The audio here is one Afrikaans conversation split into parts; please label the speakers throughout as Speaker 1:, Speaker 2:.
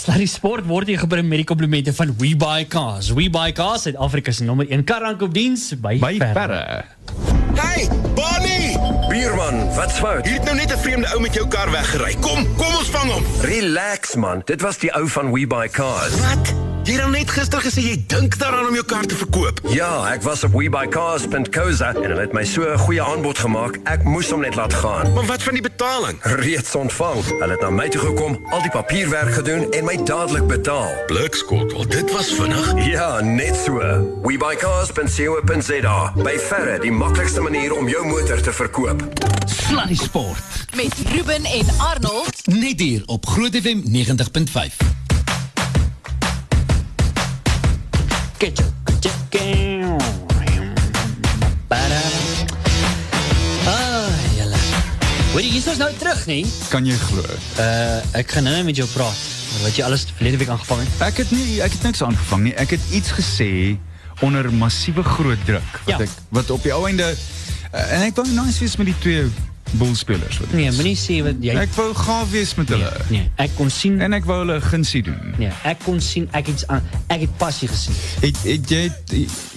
Speaker 1: Slurry Sport word hier gebring met die komplimente van We Buy Cars. We Buy Cars, Suid-Afrika se nommer 1 karaankoopdiens by,
Speaker 2: By
Speaker 1: Verre.
Speaker 2: verre.
Speaker 3: Hey, Bonnie!
Speaker 4: Buurman, wat's fout?
Speaker 3: Hier het nou net 'n vreemde ou met jou kar weggery. Kom, kom ons vang hom.
Speaker 4: Relax man, dit was die ou van We Buy Cars.
Speaker 3: Wat? Jy het dan net gister gesê jy dink daaraan om jou kar te verkoop.
Speaker 4: Ja, ek was op webuycars.co.za en hulle het my so 'n goeie aanbod gemaak. Ek moes hom net laat gaan.
Speaker 3: Maar wat van die betaling?
Speaker 4: Reeds ontvang. Hulle het na my toe gekom, al die papierwerk gedoen en my dadelik betaal.
Speaker 3: Blikskot, wel dit was vinnig.
Speaker 4: Ja, net so. webuycars.co.za. By verre die maklikste manier om jou motor te verkoop.
Speaker 5: Sluddy Sport.
Speaker 6: Met Ruben en Arnold.
Speaker 5: Net hier op Groot FM 90.5.
Speaker 1: Ketchup, ketchup, ketchup. Para. Ah, julle. Hoor jy, hier is ons nou terug, nie?
Speaker 2: Kan jy glo?
Speaker 1: Uh, ek gaan nou net met jou praat. Wat jy alles verlede week aangevang het.
Speaker 2: Ek het nie ek het niks aangevang nie. Ek het iets gesê onder massiewe groot druk wat
Speaker 1: Ja.
Speaker 2: ek wat op die ou einde uh, en ek wou nice wees met die twee boelspelers.
Speaker 1: Nee, moenie sê wat jy
Speaker 2: Ek wou gaaf wees met hulle.
Speaker 1: Nee, nee, ek kon sien
Speaker 2: En ek wou hulle gunsie doen.
Speaker 1: Nee, ek kon ek het iets aan ek het passie gesien.
Speaker 2: Het, het jy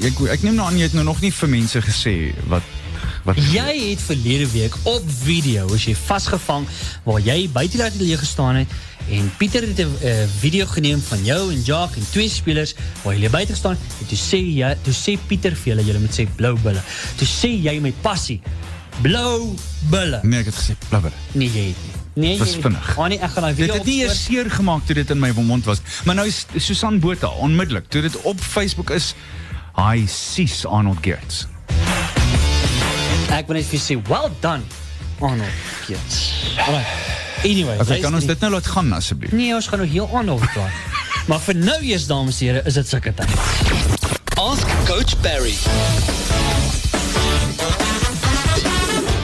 Speaker 2: ek ek neem nou aan jy het nou nog nie vir mense gesê wat wat
Speaker 1: Jy het verlede week op video as jy vasgevang waar jy buite die ateljee gestaan het en Pieter het 'n uh, video geneem van jou en Jacques en twee spelers waar julle buite gestaan en toe sê jy toe sê Pieter vir julle julle moet sê blou bulle. Toe sê jy met passie blou bulle.
Speaker 2: Nee, ek het gesê blubber.
Speaker 1: Nee, jy het nie. Nee,
Speaker 2: Was vinnig.
Speaker 1: Oh nee, ek gaan daai
Speaker 2: Dit
Speaker 1: video
Speaker 2: het nie eers seer gemaak toe dit in my mond was. Maar nou is Susan Botha onmiddellik toe dit op Facebook is. Hy sies Arnold Geerts.
Speaker 1: Ek wil net vir sê well done Arnold. Yes. Alright. Anyway,
Speaker 2: Okay, kan ons dit nou laat gaan asseblief?
Speaker 1: Nee, ons gaan nog heel aan over praat. maar vir nou eers dames en here is dit sulke tyd.
Speaker 5: Ask Coach Barry.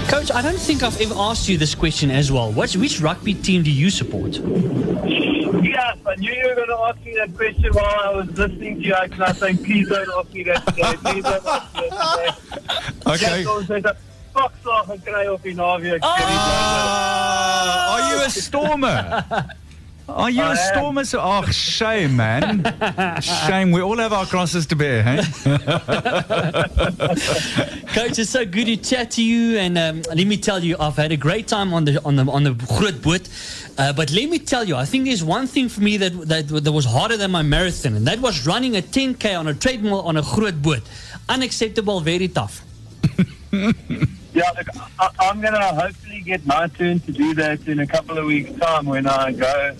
Speaker 1: Coach, I don't think I've ever asked you this question as well. Which which rugby team do you support?
Speaker 7: Yes, I knew you were going to ask me that question while I was listening to you. I was saying, please don't ask me that today. Please don't ask me that today.
Speaker 2: Okay.
Speaker 7: Jack ons het 'n pakslag gekry op die naweek.
Speaker 2: Are you a stormer? Are you a stormer? So, oh, shame, man. Shame. We all have our crosses to bear, hey?
Speaker 1: Coach, it's so good to chat to you, and um, let me tell you, I've had a great time on the on the on the Groot Boot. Uh, but let me tell you, I think there's one thing for me that, that that was harder than my marathon, and that was running a 10k on a treadmill on a Groot Boot. Unacceptable, very tough.
Speaker 7: Yeah, look, I, I'm going to hopefully get my turn to do that in a couple of weeks' time when I go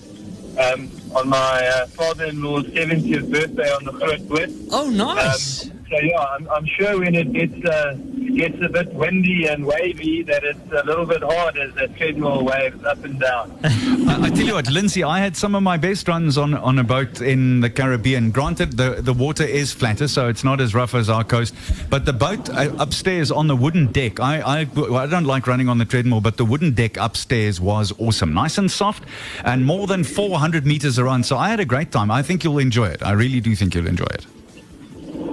Speaker 7: um, on my uh, father-in-law's 70th birthday on the Groot Boot.
Speaker 1: Oh, nice.
Speaker 7: Um, so yeah, I'm, I'm sure when it gets uh, gets a bit windy and wavy, that it's a little bit hard as that treadmill waves up and down.
Speaker 2: I, I tell you what, Lindsay, I had some of my best runs on, on a boat in the Caribbean. Granted, the, the water is flatter, so it's not as rough as our coast. But the boat uh, upstairs on the wooden deck, I, I, I don't like running on the treadmill, but the wooden deck upstairs was awesome. Nice and soft, and more than 400 meters around. So I had a great time. I think you'll enjoy it. I really do think you'll enjoy it.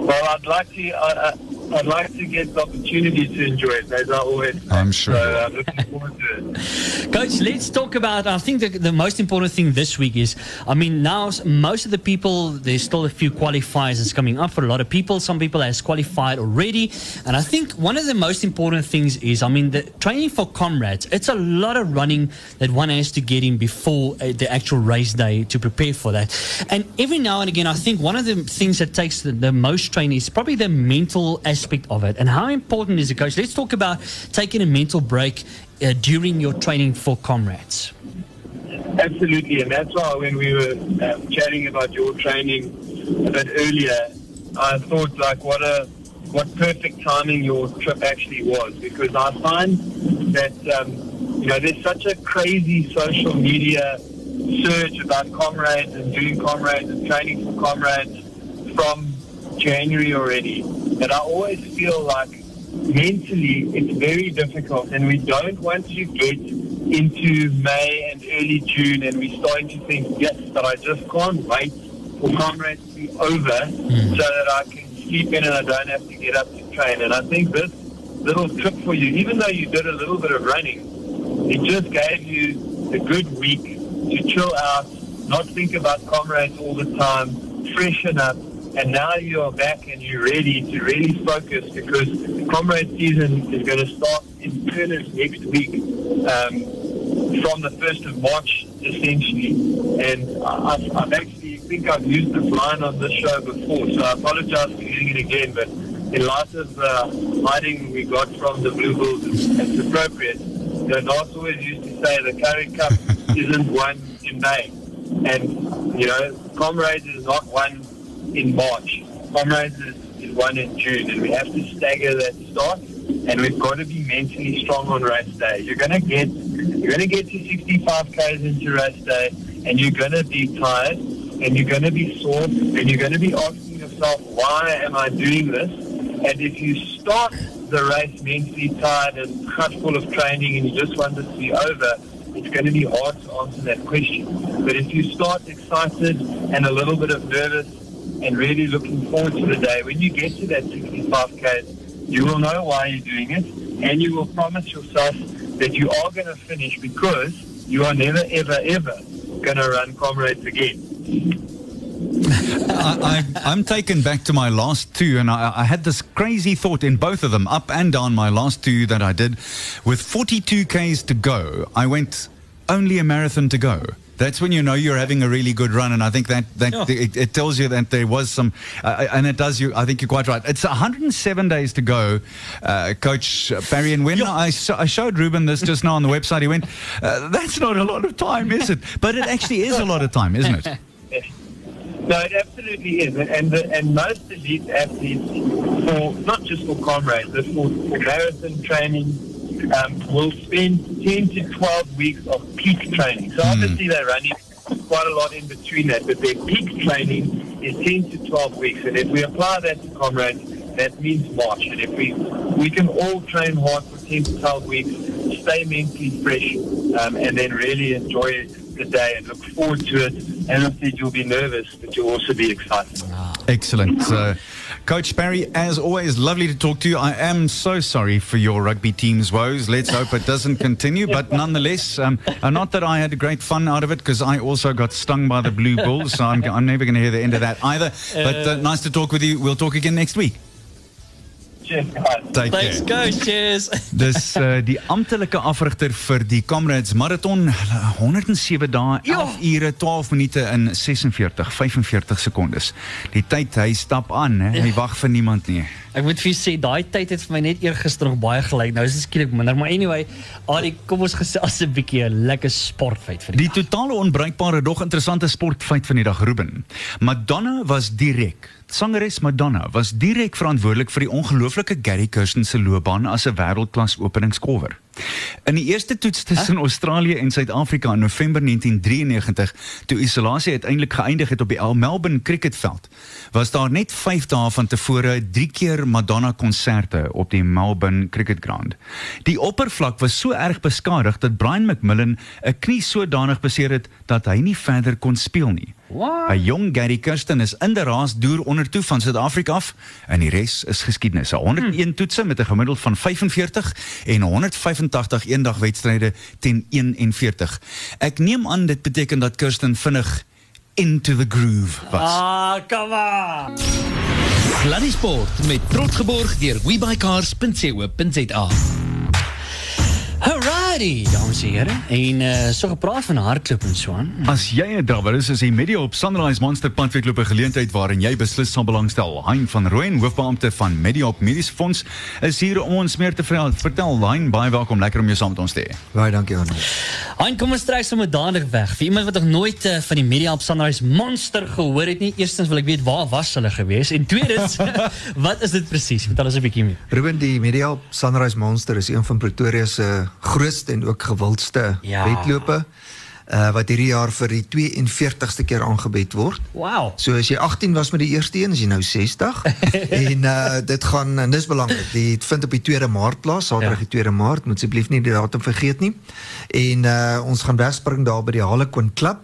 Speaker 7: Well, I'd like to. Uh, I'd like to get the opportunity to enjoy it, as I always. say.
Speaker 2: I'm sure.
Speaker 7: So I'm looking forward to it.
Speaker 1: Coach, let's talk about. I think the, the most important thing this week is, I mean, now most of the people, there's still a few qualifiers that's coming up for a lot of people. Some people has qualified already, and I think one of the most important things is, I mean, the training for comrades. It's a lot of running that one has to get in before uh, the actual race day to prepare for that. And every now and again, I think one of the things that takes the, the most training is probably the mental aspect of it. And how important is it, coach? Let's talk about taking a mental break uh, during your training for comrades.
Speaker 7: Absolutely, and that's why when we were um, chatting about your training a bit earlier, I thought like what a what perfect timing your trip actually was because I find that um, you know there's such a crazy social media surge about comrades and doing comrades and training for comrades from January already that I always feel like mentally it's very difficult and we don't want to get into May and early June and we're starting to think, yes, but I just can't wait for comrades to be over mm-hmm. so that I can sleep in and I don't have to get up to train. And I think this little trip for you, even though you did a little bit of running, it just gave you a good week to chill out, not think about comrades all the time, freshen up, and now you're back and you're ready to really focus because comrade season is going to start in earnest next week um, from the 1st of March, essentially. And I, I've, actually think I've used this line on this show before, so I apologize for using it again, but in light of the uh, hiding we got from the Blue Bulls, it's appropriate. The North always used to say the Curry Cup isn't won in May. And, you know, Comrades is not one in March. Comrades is, is one in June, and we have to stagger that start. And we've got to be mentally strong on race day. You're going to get you're to get to 65 k's into race day, and you're going to be tired, and you're going to be sore, and you're going to be asking yourself, why am I doing this? And if you start the race mentally tired and cut full of training, and you just want this to be over, it's going to be hard to answer that question. But if you start excited and a little bit of nervous and really looking forward to the day, when you get to that 65k, you will know why you're doing it, and you will promise yourself that you are going to finish because you are never, ever, ever going to run comrades again.
Speaker 2: I, I'm taken back to my last two, and I, I had this crazy thought in both of them, up and down my last two that I did. With 42 Ks to go, I went only a marathon to go. That's when you know you're having a really good run, and I think that that
Speaker 1: Yeah.
Speaker 2: it, it tells you that there was some, uh, and it does you. I think you're quite right. It's 107 days to go, uh, Coach Barry. And when
Speaker 1: Yeah.
Speaker 2: I, so, I showed Ruben this just now on the website, he went, uh, "That's not a lot of time, is it?" But it actually is a lot of time, isn't it?
Speaker 7: No, it absolutely is, and the, and most elite athletes, for not just for comrades, but for, for marathon training, um, will spend ten to twelve weeks of peak training. So obviously they're running quite a lot in between that, but their peak training is ten to twelve weeks. And if we apply that to comrades, that means March. And if we we can all train hard for ten to twelve weeks, stay mentally fresh, um, and then really enjoy the day and look forward to it. As I said, you'll be nervous, but you'll also be excited.
Speaker 2: Excellent. Uh, Coach Barry, as always, lovely to talk to you. I am so sorry for your rugby team's woes. Let's hope it doesn't continue. But nonetheless, um, uh, not that I had great fun out of it because I also got stung by the Blue Bulls. So I'm, I'm never going to hear the end of that either. But uh, nice to talk with you. We'll talk again next week. Take
Speaker 1: Thanks, coach. Cheers.
Speaker 2: Dis uh, die amptelike afrigter vir die Comrades Marathon 107 dae, 11 ure, 12 minute in 46 45 sekondes. Die tyd hy stap aan, hè. hy wag vir niemand nie.
Speaker 1: Ek moet vir sê daai tyd het vir my net eergister nog baie gelyk. Nou is dit skielik minder, maar anyway, Adi, kom ons gesels 'n bietjie 'n lekker sportfeit vir die.
Speaker 2: Die totale onbruikbare dog interessante sportfeit van die dag Ruben. Madonna was direk. Sangeres Madonna was direk verantwoordelik vir die ongelooflike Gary Kirsten se loopbaan as 'n wêreldklas openingskolwer. In die eerste toets tussen Australië en Suid-Afrika in November 1993, toe isolasie uiteindelik geëindig het op die Melbourne Cricketveld, was daar net 5 dae van tevore 3 keer Madonna konserte op die Melbourne Cricket Ground. Die oppervlak was so erg beskadig dat Brian McMillan 'n knie sodanig beseer het dat hy nie verder kon speel nie.
Speaker 1: What?
Speaker 2: 'n Jong Gary Kirsten is in die raas deur onder toe van Suid-Afrika af en die res is geskiedenis. 101 toetse met 'n gemiddeld van 45 en 185 eendagwedstryde teen 41. Ek neem aan dit beteken dat Kirsten vinnig into the groove was.
Speaker 1: Ah, come on.
Speaker 5: Sluddy Sport met trots geborg deur webycars.co.za.
Speaker 1: Alrighty, dames en here. En uh, so gepraat van hardloop en so aan.
Speaker 2: As jy 'n drawwer is, is die Media op Sunrise Monster padwedloop 'n geleentheid waarin jy beslis sal belangstel. Hein van Rooyen, hoofbeampte van Media op Mediese Fonds, is hier om ons meer te vertel. Vertel Hein, baie welkom, lekker om jou saam met ons te hê.
Speaker 8: Baie dankie Arnold.
Speaker 1: Hein, kom ons trek sommer dadelik weg. Vir iemand wat nog nooit uh, van die Media op Sunrise Monster gehoor het nie. Eerstens wil ek weet waar was hulle gewees en tweedens wat is dit presies? Vertel ons 'n bietjie meer.
Speaker 8: Ruben die Media Sunrise Monster is een van Pretoria se grootste en ook gewildste
Speaker 1: Ja.
Speaker 8: wedlope. Uh, wat hierdie jaar vir die 42ste keer aangebied word.
Speaker 1: Wow.
Speaker 8: So as jy 18 was met die eerste een, is jy nou 60. en uh dit gaan en dis belangrik. Dit vind op die 2de Maart plaas, Saterdag
Speaker 1: Ja.
Speaker 8: die 2de Maart, moet asseblief nie die datum vergeet nie. En uh ons gaan wegspring daar by die Harlequin Club.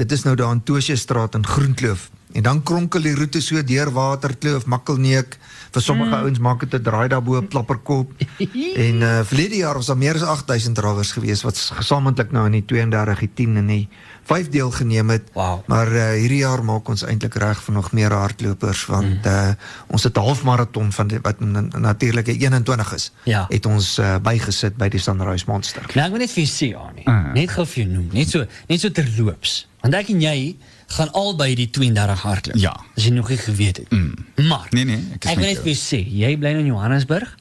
Speaker 8: Dit is nou daar in Tosje straat in Groenkloof En dan kronkel die roete so deur Waterkloof, Makkelneek. Vir sommige mm. ouens maak dit 'n draai daarbo op Klapperkop. en uh verlede jaar was daar meer as 8000 drawers gewees wat gesamentlik nou in die 32, die 10 en die 5 deel geneem het.
Speaker 1: Wow.
Speaker 8: Maar uh hierdie jaar maak ons eintlik reg vir nog meer hardlopers want mm. uh ons het 'n halfmaraton van die, wat natuurlik 'n 21 is.
Speaker 1: Ja.
Speaker 8: Het ons uh, bygesit by die Sunrise Monster.
Speaker 1: Nou ek wil net vir jou sê Annie,
Speaker 2: Ah.
Speaker 1: net gou vir jou noem, net so net so terloops. Want ek en jy gaan albei die 32 hardloop.
Speaker 2: Ja.
Speaker 1: As jy nog nie geweet het.
Speaker 2: Mm.
Speaker 1: Maar
Speaker 2: Nee, nee, ek is
Speaker 1: ek wil net vir jou sê, jy bly in Johannesburg,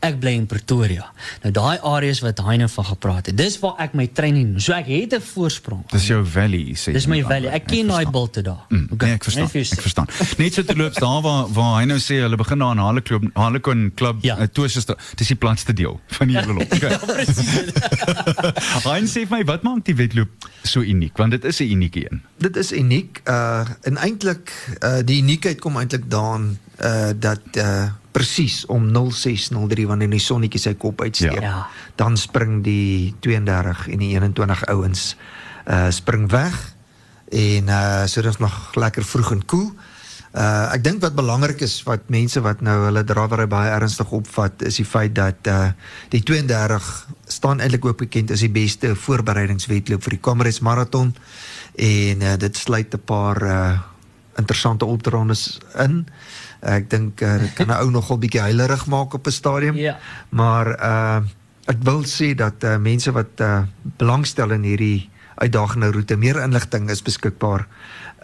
Speaker 1: ek bly in Pretoria. Nou daai areas wat Heine van gepraat het, dis waar ek my training doen. So ek het 'n voorsprong.
Speaker 2: Dis jou valley sê.
Speaker 1: Dis my valley. Ek ken daai bulte daar.
Speaker 2: Mm,
Speaker 1: Okay,
Speaker 2: Nee, ek verstaan. Ek verstaan. Net so terloops daar waar waar hy nou sê hulle begin daar aan Harlequin Harlequin Club
Speaker 1: Ja.
Speaker 2: uh, Toosister. Dis die platste deel van die hele lot. Okay. Hein sê vir my wat maak die wedloop so uniek want dit is 'n unieke een.
Speaker 8: Dit is uniek. Uh en eintlik uh die uniekheid kom eintlik daarin uh dat uh presies om 0603 wanneer die sonnetjie sy kop uitsteek,
Speaker 2: Ja.
Speaker 8: Dan spring die 32 en die 21 ouens uh spring weg en uh is nog lekker vroeg en koel. Uh ek dink wat belangrik is wat mense wat nou hulle drawery baie ernstig opvat is die feit dat uh die 32 staan eintlik ook bekend as die beste voorbereidingswedloop vir die Comrades Marathon en uh, dit sluit 'n paar uh interessante opdraandes in. Ek dink uh, dit kan 'n ou nogal bietjie huilerig maak op 'n stadium.
Speaker 1: Ja.
Speaker 8: Maar uh ek wil sê dat uh, mense wat uh, belangstel in hierdie uitdagende roete, meer inligting is beskikbaar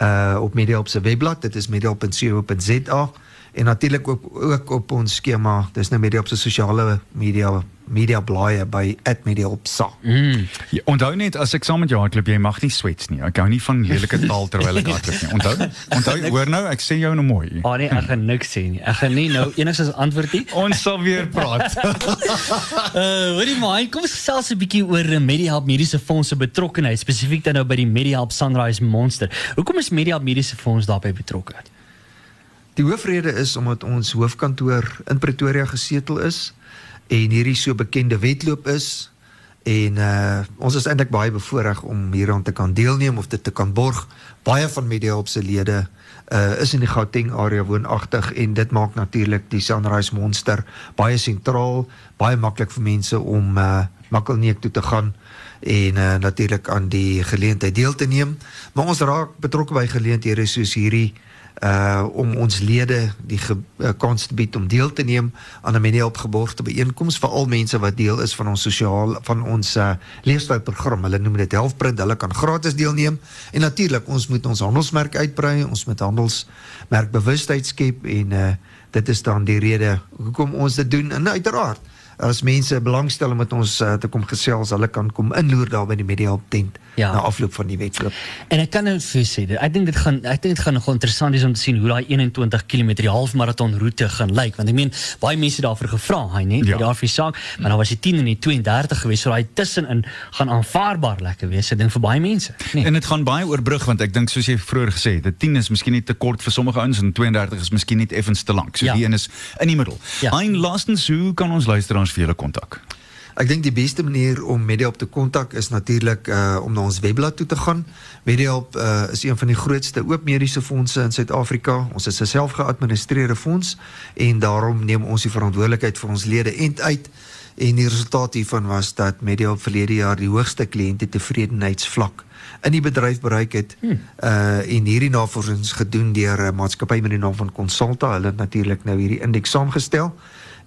Speaker 8: uh op Mediaop se webblad. Dit is mediaop.co.za en natuurlik ook ook op ons skema. Dis nou Mediaop se sosiale media media blaaie by @mediaopsa.
Speaker 1: Mm.
Speaker 2: Ja, onthou net as ek saam met jou hardloop, jy mag nie swets nie. Ek hou nie van lelike taal terwyl ek hardloop nie. Onthou? Onthou, hoor nou, ek sê jou nou mooi.
Speaker 1: Annie, ek gaan niks sê nie. Ek gaan nie nou enigstens antwoord nie.
Speaker 2: Ons sal weer praat.
Speaker 1: Uh, hoorie maar, kom ons gesels 'n bietjie oor MediHelp Mediese Fonds se betrokkenheid, spesifiek dan nou by die MediHelp Sunrise Monster. Hoekom is MediHelp Mediese Fonds daarbey betrokke?
Speaker 8: Die hoofrede is omdat ons hoofkantoor in Pretoria gesetel is en hierdie so bekende wedloop is en uh ons is eintlik baie bevoorreg om hieraan te kan deelneem of dit te kan borg. Baie van Mediaop se lede uh is in die Gauteng area woonagtig en dit maak natuurlik die Sunrise Monster baie sentraal, baie maklik vir mense om uh Makkelneek toe te gaan en uh, natuurlik aan die geleentheid deel te neem. Maar ons raak betrokke by geleenthede soos hierdie uh om ons lede die ge, uh, kans te bied om deel te neem aan 'n media opgeborgde byeenkoms vir al mense wat deel is van ons sosiaal van ons uh, leefstylprogram. Hulle noem dit Helfprint. Hulle kan gratis deelneem en natuurlik ons moet ons handelsmerk uitbrei, ons moet handelsmerk bewustheid skep en uh dit is dan die rede hoekom ons dit doen. En uiteraard as mense belangstel om met ons uh, te kom gesels, hulle kan kom inloer daar by die media op tent
Speaker 1: Ja.
Speaker 8: na afloop van die wedloop.
Speaker 1: En ek kan nou vir jou sê, ek dink dit gaan ek dink dit gaan nogal interessant wees om te sien hoe daai 21 km die halfmaraton roete gaan lyk want ek meen baie mense het daarvoor gevra, hy net,
Speaker 2: Ja.
Speaker 1: daarvoor saak, maar nou was die 10 en die 32 gewees, so daai tussenin gaan aanvaarbaar lekker wees, ek dink vir baie mense. Nee.
Speaker 2: En dit gaan baie oorbrug want ek dink soos jy vroeër gesê het, dit 10 is miskien net te kort vir sommige ouens en 32 is miskien net effens te lank. So
Speaker 1: Ja.
Speaker 2: die een is in die middel.
Speaker 1: Ja.
Speaker 2: Hein, laastens, hoe kan ons luisteraars vir julle kontak?
Speaker 8: Ek dink die beste manier om Mediaop te kontak is natuurlik uh om na ons webblad toe te gaan. Mediaop uh is een van die grootste oop mediese fondse in Suid-Afrika. Ons is 'n selfgeadministreerde fonds en daarom neem ons die verantwoordelikheid vir ons lede end uit. En die resultaat hiervan was dat Mediaop verlede jaar die hoogste kliënte tevredenheidsvlak in die bedryf bereik het. Hmm. Uh en hierdie navorsing is gedoen deur 'n maatskappy met die naam van Consulta. Hulle het natuurlik nou hierdie indeks saamgestel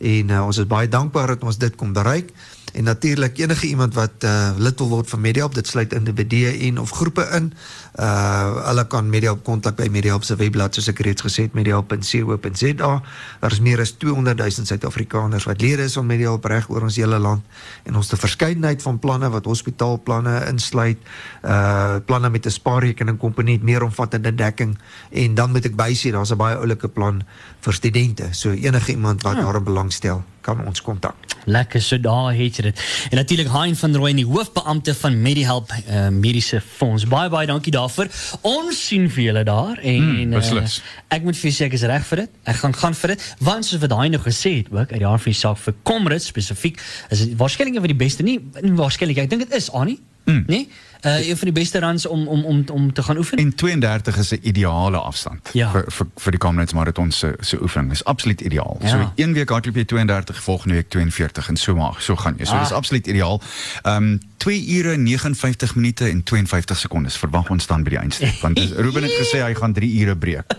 Speaker 8: en uh, ons is baie dankbaar dat ons dit kon bereik en natuurlik enige iemand wat uh, lid wil word van Mediaop dit sluit individue en of groepe in. Uh hulle kan Mediaop kontak by Mediaop se webblad soos ek reeds gesê het mediaop.co.za daar is meer as 200 000 Suid-Afrikaners wat lede is van Mediaop reg oor ons hele land. En ons het 'n verskeidenheid van planne wat hospitaalplanne insluit uh planne met 'n spaarrekening komponent meer omvattende dekking. En dan moet ek bysê daar's 'n baie oulike plan vir studente. So enige iemand wat daarin belangstel kan ons kontak
Speaker 1: Lekker, so daar het jy dit. En natuurlik Hein van Rooyen, die hoofbeampte van MediHelp uh, Mediese Fonds. Baie baie dankie daarvoor. Ons sien vir julle daar en
Speaker 2: beslis.
Speaker 1: uh, ek moet vir ek is reg vir dit. Ek gaan gaan vir dit want soos wat Hein nou gesê het ook uit die van die saak vir Comrades spesifiek is dit waarskynlik een van die beste nie, nie waarskynlik ek dink dit is Annie Mm. Nee? Uh, een van die beste runs om, om, om, om te gaan oefen?
Speaker 2: En 32 is 'n ideale afstand
Speaker 1: Ja.
Speaker 2: vir vir vir die Comrades Marathon se se oefening. Is absoluut ideaal.
Speaker 1: Ja.
Speaker 2: So een week hardloop jy 32, volgende week 42 en so maar so gaan jy. So
Speaker 1: Ah.
Speaker 2: dis absoluut ideaal. Ehm um, 2 ure 59 minute en 52 sekondes verwag ons dan by die eindstreep want dis- Ruben het gesê hy gaan 3 ure breek.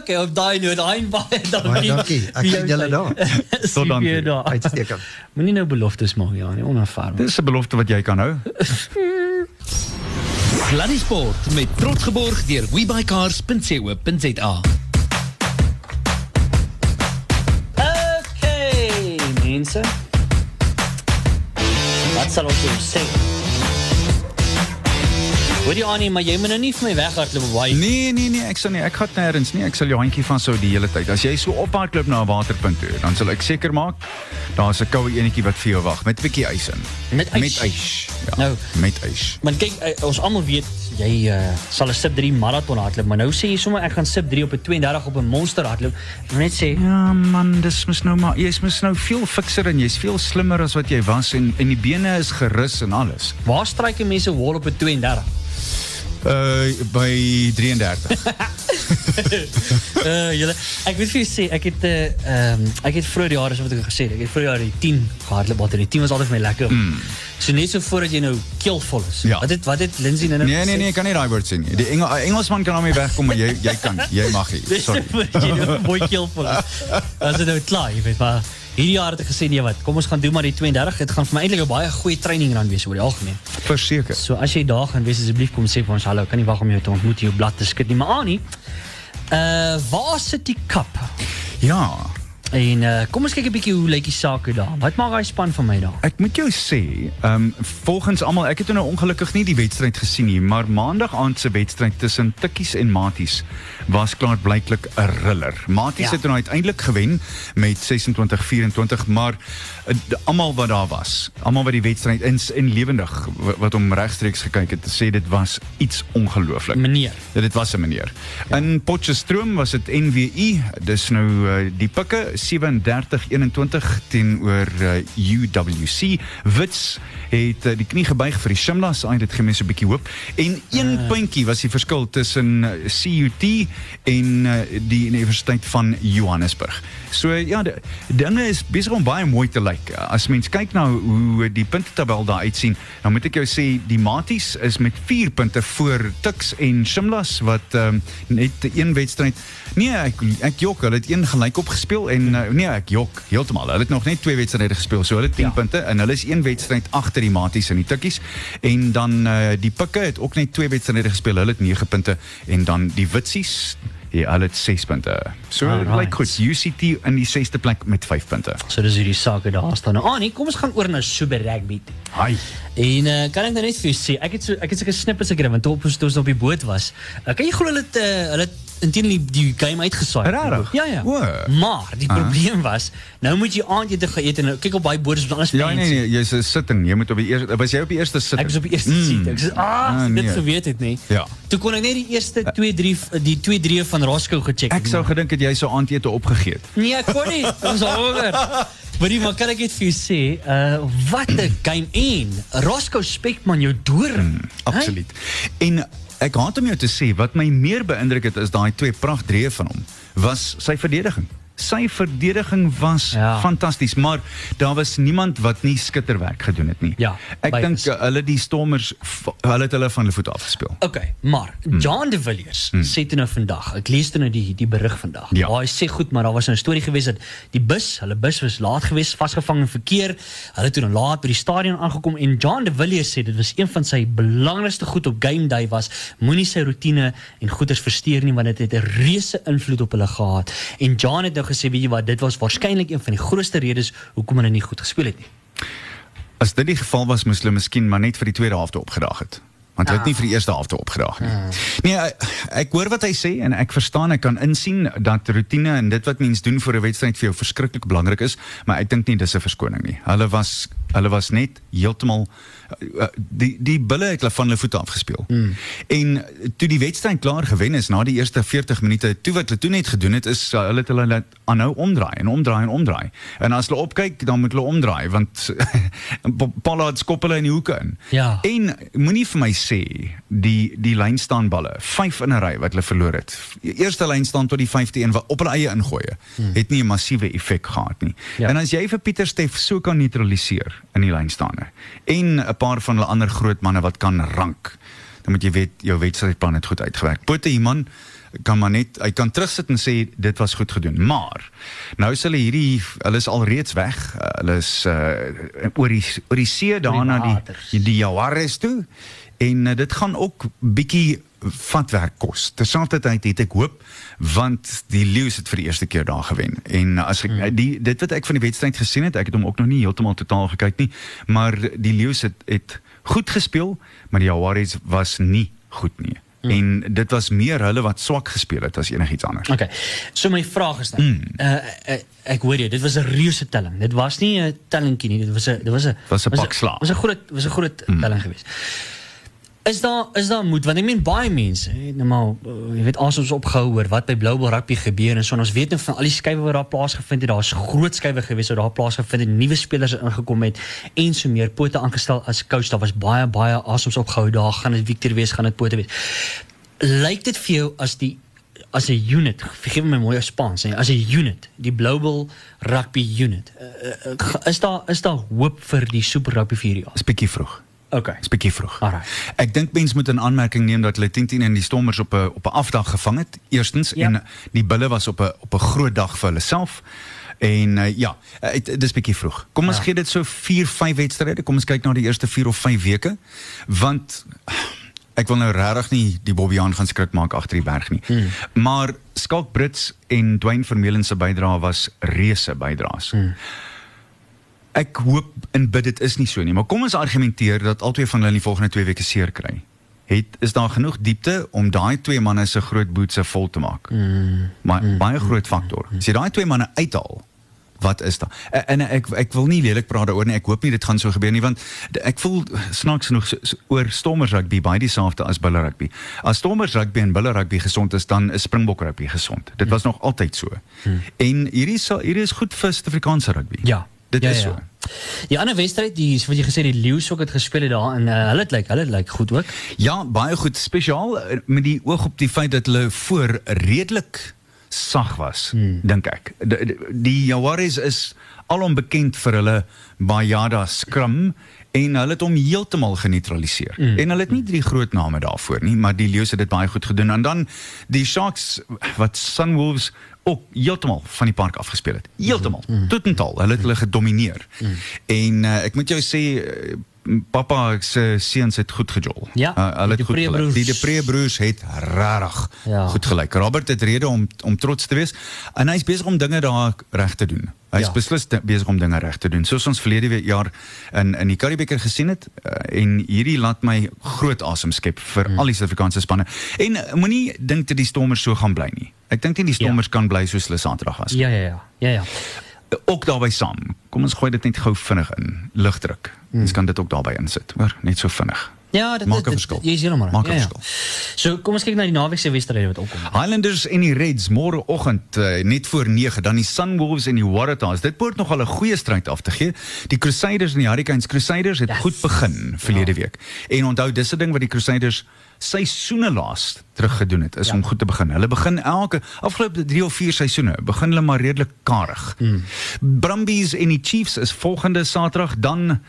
Speaker 1: Okay, op daai noot, daai baie dankie.
Speaker 8: Dankie. Ek sien julle
Speaker 1: tyd.
Speaker 2: Tot dan.
Speaker 1: daar.
Speaker 8: Uitstekend.
Speaker 1: Moenie nou beloftes maak ja, nie onaanvaarbaar.
Speaker 2: Dis 'n belofte wat jy kan hou.
Speaker 5: Sluddy Sport met trots geborg deur webycars.co.za.
Speaker 1: Okay, mense. Wat sal ons nou Hoor jy Annie, maar jy moet nou nie vir my weghardloop op baie.
Speaker 2: Nee, nee, nee, ek sal nie. Ek gaan nêrens nie. Ek sal jou handjie vashou die hele tyd. As jy so ophardloop na 'n waterpunt toe, dan sal ek seker maak daar's 'n koue enetjie wat vir jou wag met 'n bietjie ys in.
Speaker 1: Met ys?
Speaker 2: Met ys. Ja,
Speaker 1: Nou.
Speaker 2: met ys.
Speaker 1: Maar kyk, eh, ons almal weet jy uh, sal 'n sub 3 marathon hardloop, maar nou sê jy sommer ek gaan sub 3 op 'n 32 op 'n monster hardloop. Ek wil net sê
Speaker 2: Ja man, dis mos nou maar jy's mos nou veel fikser en jy's veel slimmer as wat jy was en en die bene is gerus en alles.
Speaker 1: waar stryk mense wol op 'n 32?
Speaker 2: Uh by 33.
Speaker 1: Uh julle ek moet vir julle sê ek het 'n uh, ehm ek het vroeër jare so wat ek gesê ek het vroeër jare die 10 gehardloop wat die 10 was altyd vir my lekker. Mm. So net so voordat jy nou keelvol is.
Speaker 2: Ja.
Speaker 1: Wat het wat het Lindsay nou
Speaker 2: Nee nee nee, ek kan nie daai woord sê nie. Die Engel, Engelsman kan daarmee wegkom, maar jy jy kan. Jy mag nie.
Speaker 1: Dis
Speaker 2: Sorry.
Speaker 1: voordat jy nou mooi keelvol is. As dit nou klaar, jy weet maar hierdie jaar het ek gesê nee wat, kom ons gaan doen maar die 32. Dit gaan vir my eintlik 'n baie goeie training run wees oor die algemeen.
Speaker 2: Verseker.
Speaker 1: So as jy daar gaan wees asseblief kom sê vir ons hallo, kan nie wag om jou te ontmoet jou blad te skud nie. Maar Annie, uh waar sit die kap?
Speaker 2: Ja.
Speaker 1: En uh kom ons kyk 'n bietjie hoe lyk die sake daar. Wat maak daai span van my daar?
Speaker 2: Ek moet jou sê, ehm um, volgens almal, ek het nou ongelukkig nie die wedstryd gesien nie, maar maandag aand se wedstryd tussen Tikkies en Maties was klaarblyklik 'n riller. Maties
Speaker 1: Ja.
Speaker 2: het nou uiteindelik gewen met 26-24, maar uh, d- almal wat daar was, almal wat die wedstryd in in lewendig wa- wat hom regstreeks gekyk het, sê dit was iets ongelooflik.
Speaker 1: Meneer.
Speaker 2: Dit was 'n meneer. Ja. In Potchefstroom was dit NWI, dis nou uh, die pikke 37-21 teenoor uh, UWC. Wits het uh, die knie gebuig vir die Shimlas, hy dit gee mense 'n bietjie hoop. En een uh. puntjie was die verskil tussen uh, CUT en uh, die Universiteit van Johannesburg. So ja, die, dinge is besig om baie mooi te lyk. As mens kyk na hoe die puntetabel daar uitsien, dan moet ek jou sê die Maties is met 4 punte voor Tuks en Shimlas wat um, net een wedstryd Nee, ek ek jok, hulle het een gelyk opgespeel en uh, nee, ek jok heeltemal. Hulle het nog net twee wedstryde gespeel, so hulle het 10
Speaker 1: Ja.
Speaker 2: punte en hulle is een wedstryd agter die Maties en die Tikkies en dan uh, die Pikke het ook net twee wedstryde gespeel. Hulle het 9 punte en dan die Witsies Ja, hulle het 6 punte. So lyk like goed. UCT in die 6ste plek met 5 punte.
Speaker 1: So dis hierdie sake daar staan. Nou Annie, kom ons gaan oor na Super Rugby.
Speaker 2: Hi.
Speaker 1: En uh, kan ek nou net vir jou sê, ek het so ek het sulke snippets gekry want toe op toe ons op die boot was. Uh, kan jy glo hulle het uh, hulle het intendely die, die game uitgesaai.
Speaker 2: Regtig?
Speaker 1: Ja ja. Maar die probleem was, nou moet jy aandete geëet en kyk op baie boorde is anders
Speaker 2: Ja nee nee, jy's 'n sitting. Jy moet op die eerste was jy op die eerste sitting?
Speaker 1: Ek was op die eerste mm. seat. Ek sê, ah,
Speaker 2: Ah,
Speaker 1: dit geweet het nie.
Speaker 2: Ja.
Speaker 1: Toe kon ek net die eerste 2 3 die 2 3 van Roscoe gecheck.
Speaker 2: Ek sou gedink het jy sou aandete opgegee het.
Speaker 1: Nee, ek kon nie. Was honger. Maar die maar kan ek net vir jou sê, uh wat 'n game en Roscoe Spekman jou doring.
Speaker 2: Mm, Absoluut. En ek haat om jou te sê wat my meer beïndruk het is daai twee pragtdrieë van hom was sy verdediging. Sy verdediging was
Speaker 1: Ja.
Speaker 2: fantasties, maar daar was niemand wat nie skitterwerk gedoen het nie.
Speaker 1: Ja,
Speaker 2: ek dink uh, hulle die Stormers hulle het hulle van hulle voete afgespeel.
Speaker 1: Okay, maar John de Villiers sê toe nou vandag, ek lees toe nou die die berig vandag.
Speaker 2: Ja.
Speaker 1: Waar hy sê goed, maar daar was nou 'n storie gewees dat die bus, hulle bus was laat geweest, vasgevang in verkeer. Hulle het toe nou laat by die stadion aangekom en John de Villiers sê dit was een van sy belangrikste goed op game day was moenie sy rotine en goeders versteur nie want dit het 'n reuse invloed op hulle gehad. En John het nou gesê, weet jy wat, dit was waarskynlik een van die grootste redes hoekom hulle nie goed gespeel het nie.
Speaker 2: As dit die geval was, moes hulle miskien maar net vir die tweede helfte opgedaag het. Want hulle het nie vir die eerste helfte opgedaag nie. Nee, ek, ek hoor wat hy sê en ek verstaan, ek kan insien dat rotine en dit wat mens doen vir 'n wedstryd vir jou verskriklik belangrik is, maar ek dink nie dis 'n verskoning nie. Hulle was hulle was net heeltemal uh, die die bulle het hulle van hulle voete af gespeel. Mm. En toe die wedstryd klaar gewen is na die eerste 40 minute, toe wat hulle toe net gedoen het is uh, hulle het hulle laat aanhou omdraai en omdraai en omdraai. En as hulle opkyk, dan moet hulle omdraai want Pollard skop hulle in die hoeke in.
Speaker 1: Ja.
Speaker 2: En moenie vir my sê die die lynstaanballe, 5 in 'n ry wat hulle verloor het. Die eerste lynstaan tot die 5de een wat op hulle eie ingooi, hmm. het nie 'n massiewe effek gehad nie.
Speaker 1: Ja.
Speaker 2: En as jy vir Pieter Steff so kan neutraliseer in die lynstaande en 'n paar van hulle ander groot manne wat kan rank, dan moet jy weet jou wedstrydplan het goed uitgewerk. Pote Iman kan maar net hy kan terugsit en sê dit was goed gedoen. Maar nou is hulle hierdie hulle is alreeds weg. Uh, hulle is uh, oor die oor die see daarna die, die Jaguares toe en uh, dit gaan ook bietjie vatwerk kos. Terselfdertyd het ek hoop want die Lions het vir die eerste keer daar gewen. En as ek
Speaker 1: Hmm.
Speaker 2: die dit wat ek van die wedstryd gesien het, ek het hom ook nog nie heeltemal totaal gekyk nie, maar die Lions het het goed gespeel, maar die Jaguares was nie goed nie.
Speaker 1: Hmm.
Speaker 2: En dit was meer hulle wat swak gespeel het as enigiets anders.
Speaker 1: Okay. So my vraag is dan, mm. uh, uh, ek hoor jy, dit was 'n reuse telling. Dit was nie 'n tellingkie nie, dit was 'n dit was 'n
Speaker 2: Was 'n pak slaag.
Speaker 1: Was 'n groot was 'n groot mm. telling geweest. Is daar is daar moed want ek meen baie mense, hè, nou maar uh, jy weet as ons opgehou hoor wat by Blue Ball rugby gebeur en so en ons weet nou van al die skuwe wat daar plaasgevind het, daar's groot skuwe gewees wat daar plaasgevind het, nuwe spelers het ingekom het en so meer pote aangestel as coach. Daar was baie baie asoms opgehou daar, gaan dit Victor wees, gaan dit pote wees. Lyk dit vir jou as die as 'n unit, vergeef my mooi Spaans, hè, as 'n unit, die Global Rugby Unit. Uh, uh, is daar is daar hoop vir die Super Rugby vir hierdie jaar?
Speaker 2: Dis bietjie vroeg.
Speaker 1: Okay.
Speaker 2: Dis bietjie vroeg.
Speaker 1: Alright.
Speaker 2: Ek dink mense moet in aanmerking neem dat hulle 10-10 in die Stormers op 'n op 'n afdag gevang het. Eerstens
Speaker 1: Ja.
Speaker 2: en die bulle was op 'n op 'n groot dag vir hulle self. En uh, ja, uh, dis bietjie vroeg. Kom ons
Speaker 1: Ja.
Speaker 2: gee dit so 4, 5 wedstryde. Kom ons kyk na die eerste 4 of 5 weke. Want ek wil nou regtig nie die Bobbejaan gaan skrik maak agter die berg nie. Hmm. Maar Skalk Brits en Dwayne Vermeulen se bydrae was reuse bydraes. Hmm. Ek hoop en bid dit is nie so nie, maar kom ons argumenteer dat albei van hulle in die volgende 2 weke seer kry. Het is daar genoeg diepte om daai twee manne se groot boetse vol te maak? Mm. Maar mm. baie groot faktor. As jy daai twee manne uithaal, wat is daar? En, en ek ek wil nie lelik praat daaroor nie. Ek hoop nie dit gaan so gebeur nie want ek voel snaaks genoeg so, so, oor Stormers rugby baie dieselfde as Bulle rugby. As Stormers rugby en Bulle rugby gesond is, dan is Springbok rugby gesond. Dit was nog altyd so. En hierdie is hierdie is goed vir Suid-Afrikaanse rugby.
Speaker 1: Ja.
Speaker 2: Dit
Speaker 1: ja,
Speaker 2: is
Speaker 1: ja.
Speaker 2: so.
Speaker 1: Die ander wedstryd, die wat jy gesê die Lions ook het gespeel het daar en uh, hulle het lyk hulle het lyk goed ook.
Speaker 2: Ja, baie goed spesiaal eh, met die oog op die feit dat hulle voor redelik sag was, hmm. dink ek. Die, die, die Jaguares is alom bekend vir hulle Bayada scrum en hulle het hom heeltemal geneutraliseer. Mm. En hulle het nie drie groot name daarvoor nie, maar die Lions het dit baie goed gedoen en dan die Sharks wat Sunwolves ook heeltemal van die park afgespeel het. Heeltemal. Mm. Totaal. Hulle het hulle gedomeineer. Mm. En uh, ek moet jou sê Papa se seuns het goed gejol.
Speaker 1: Ja,
Speaker 2: uh, hulle het goed gelyk. Die Depree broers het regtig
Speaker 1: Ja.
Speaker 2: goed gelyk. Robert het rede om om trots te wees en hy's besig om dinge daar reg te doen. Hy's
Speaker 1: Ja.
Speaker 2: ja. beslis besig om dinge reg te doen. Soos ons verlede jaar in in die Karibeker gesien het uh, en hierdie laat my groot asem skep vir
Speaker 1: Hmm.
Speaker 2: mm. al die Suid-Afrikaanse spanne. En uh, moenie dink dat die Stormers so gaan bly nie. Ek dink nie die Stormers ja. kan bly soos hulle Saterdag was.
Speaker 1: Ja ja ja. Ja ja.
Speaker 2: Ook daarbey saam. Kom ons gooi dit net gou vinnig in. Lugdruk. Mm. Ons kan dit ook daarbey insit, hoor, net so vinnig.
Speaker 1: Ja, dit
Speaker 2: Maak 'n verskil.
Speaker 1: Jy is heeltemal.
Speaker 2: Maak 'n
Speaker 1: ja, ja.
Speaker 2: verskil.
Speaker 1: So kom ons kyk na die naweek se wedstryde wat opkom.
Speaker 2: Highlanders en die Reds môreoggend uh, net voor 9 dan die Sunwolves en die Waratahs. Dit behoort nog al 'n goeie stryd af te gee. Die Crusaders en die Hurricanes Crusaders het
Speaker 1: yes.
Speaker 2: goed begin verlede ja. week. En onthou dis 'n ding wat die Crusaders seisoene laas terug gedoen het is
Speaker 1: Ja.
Speaker 2: om goed te begin. Hulle begin elke afgelope 3 of 4 seisoene begin hulle maar redelik karig. Mm. Brumbies en die Chiefs is volgende Saterdag dan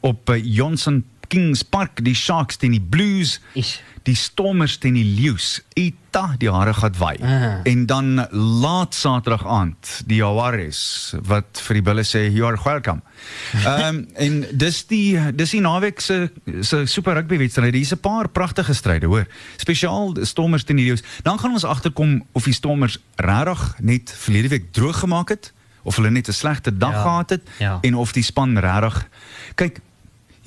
Speaker 2: op uh, Johnson Kings Park die Sharks teen die Blues
Speaker 1: Is.
Speaker 2: die Stormers teen die Leeu's. Ita, die hare gaan waai.
Speaker 1: Ah.
Speaker 2: En dan laat Saterdag aand die Jaguares wat vir die bulle sê you are welcome. Ehm um, en dis die dis die naweek se se super rugby wedstryd. Hier's 'n paar pragtige stryde, hoor. Spesiaal Stormers teen die Leeu's. Dan gaan ons agterkom of die Stormers regtig net verlede week droog gemaak het of hulle net 'n slegte dag
Speaker 1: Ja.
Speaker 2: gehad het
Speaker 1: Ja.
Speaker 2: en of die span regtig kyk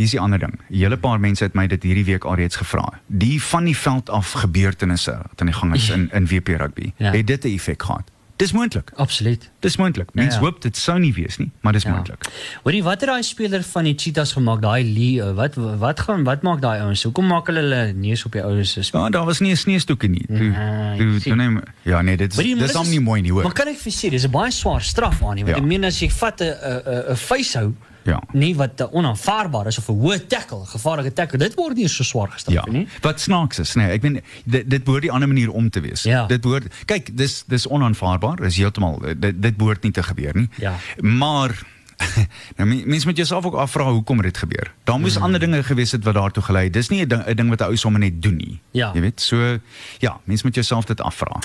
Speaker 2: Hier's die ander ding. 'n Hele paar mense het my dit hierdie week alreeds gevra. Die van die veld af gebeurtenisse wat aan die gang is in in WP rugby.
Speaker 1: Ja.
Speaker 2: Ja. Het dit 'n effek gehad? Dis moontlik.
Speaker 1: Absoluut.
Speaker 2: Dis moontlik. Mens
Speaker 1: Ja,
Speaker 2: ja,
Speaker 1: ja.
Speaker 2: hoop dit sou nie wees nie, maar dis
Speaker 1: Ja.
Speaker 2: ja. moontlik.
Speaker 1: Hoorie, wat het daai speler van die Cheetahs gemaak? Daai Lee, ou, wat wat gaan wat maak daai ouens? Hoekom maak hulle hulle neus op die ouens se
Speaker 2: Ja, daar was nie 'n sneeustoekie nie. Toe,
Speaker 1: Nee,
Speaker 2: toe, toe neem, ja nee, dit is dis hom nie mooi nie hoor.
Speaker 1: Maar kan ek vir sê, dis 'n baie swaar straf aan nie, want
Speaker 2: Ja.
Speaker 1: ek meen as jy vat 'n 'n 'n facehou
Speaker 2: Ja.
Speaker 1: nie wat uh, onaanvaarbaar is of 'n hoë tackle, gevaarlike tackle, dit word nie so swaar gestraf
Speaker 2: Ja.
Speaker 1: nie.
Speaker 2: Wat snaaks is, nee, ek meen dit dit behoort die ander manier om te wees.
Speaker 1: Ja.
Speaker 2: Dit behoort kyk, dis dis onaanvaarbaar, is heeltemal dit dit behoort nie te gebeur nie.
Speaker 1: Ja.
Speaker 2: Maar nou men- mense moet jouself ook afvra hoekom dit gebeur. Daar moes
Speaker 1: Mm.
Speaker 2: ander dinge gewees het wat daartoe gelei het. Dis nie 'n ding, ding wat 'n ou sommer net doen nie.
Speaker 1: Ja.
Speaker 2: Jy weet, so ja, mense moet jouself dit afvra.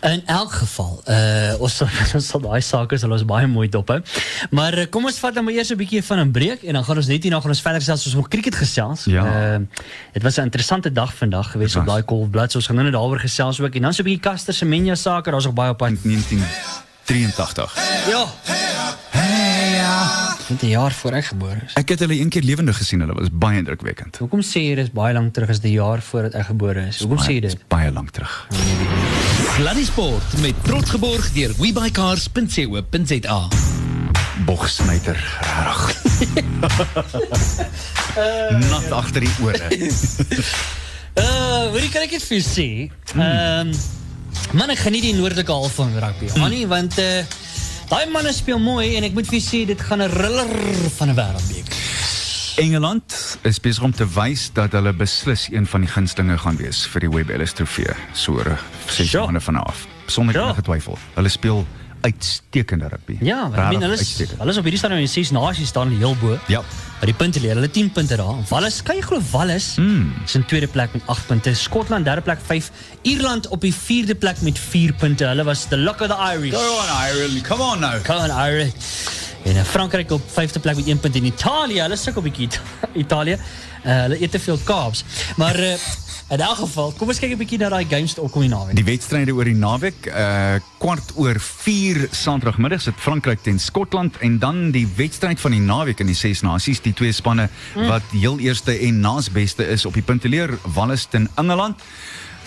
Speaker 1: In elk geval, uh ons ons sal daai sake sal ons baie mooi dop hou. Maar uh, kom ons vat nou maar eers 'n bietjie van 'n breek en dan gaan ons net hierna gaan ons verder gesels soos ons cricket gesels.
Speaker 2: Ja.
Speaker 1: Uh dit was 'n interessante dag vandag geweest
Speaker 2: Dit
Speaker 1: op daai Golf Blitz. Ons gaan nou net daaroor gesels ook en dan so 'n bietjie Caster Semenya sake, daar's nog baie op pad.
Speaker 2: 1983.
Speaker 1: Ja. Dit 'n jaar voor ek gebore is.
Speaker 2: Ek het hulle een keer lewendig gesien. Hulle was baie indrukwekkend.
Speaker 1: Hoekom sê jy dis baie lank terug as die jaar voordat ek gebore is? Hoekom sê jy
Speaker 2: Baie-
Speaker 1: dit?
Speaker 2: Baie lank terug.
Speaker 5: Sluddy Sport met trots geborg deur webycars.co.za.
Speaker 2: Bogsnyter, regtig. Nat agter die ore.
Speaker 1: Uh, weet jy kan ek dit vir sê? Ehm man ek geniet die noordelike half van rugby. Mm. Annie want uh daai manne speel mooi en ek moet vir sê dit gaan 'n riller van 'n wêreldbeker.
Speaker 2: Engeland is besig om te wys dat hulle beslis een van die gunstlinge gaan wees vir die Webb Ellis Trofee so oor 6
Speaker 1: Ja.
Speaker 2: maande vanaf. Sonder
Speaker 1: Ja.
Speaker 2: enige twyfel. Hulle speel uitstekende rugby.
Speaker 1: Ja, ek meen hulle is, hulle is op hierdie stadium in ses nasies staan heel bo.
Speaker 2: Ja.
Speaker 1: By die punte leer hulle 10 punte daar. Wallis, kan jy glo Wallis mm. is in tweede plek met 8 punte. Skotland derde plek 5. Ierland op die vierde plek met 4 punte. Hulle was the luck of the Irish.
Speaker 2: Go on Ireland, come on now.
Speaker 1: Come on, Irish. En uh, Frankryk op vyfde plek met 1 punt en Italië, hulle sukkel bietjie Italië. Uh, hulle eet te veel carbs. Maar uh, in elk geval, kom ons kyk 'n bietjie na daai games wat opkom hier naweek.
Speaker 2: Die wedstryde oor die naweek, uh kwart oor 4 Saterdagmiddag sit Frankryk teen Skotland en dan die wedstryd van die naweek in die Ses Nasies, die twee spanne
Speaker 1: Mm.
Speaker 2: wat heel eerste en naasbeste is op die punteleer, Wallis teen Engeland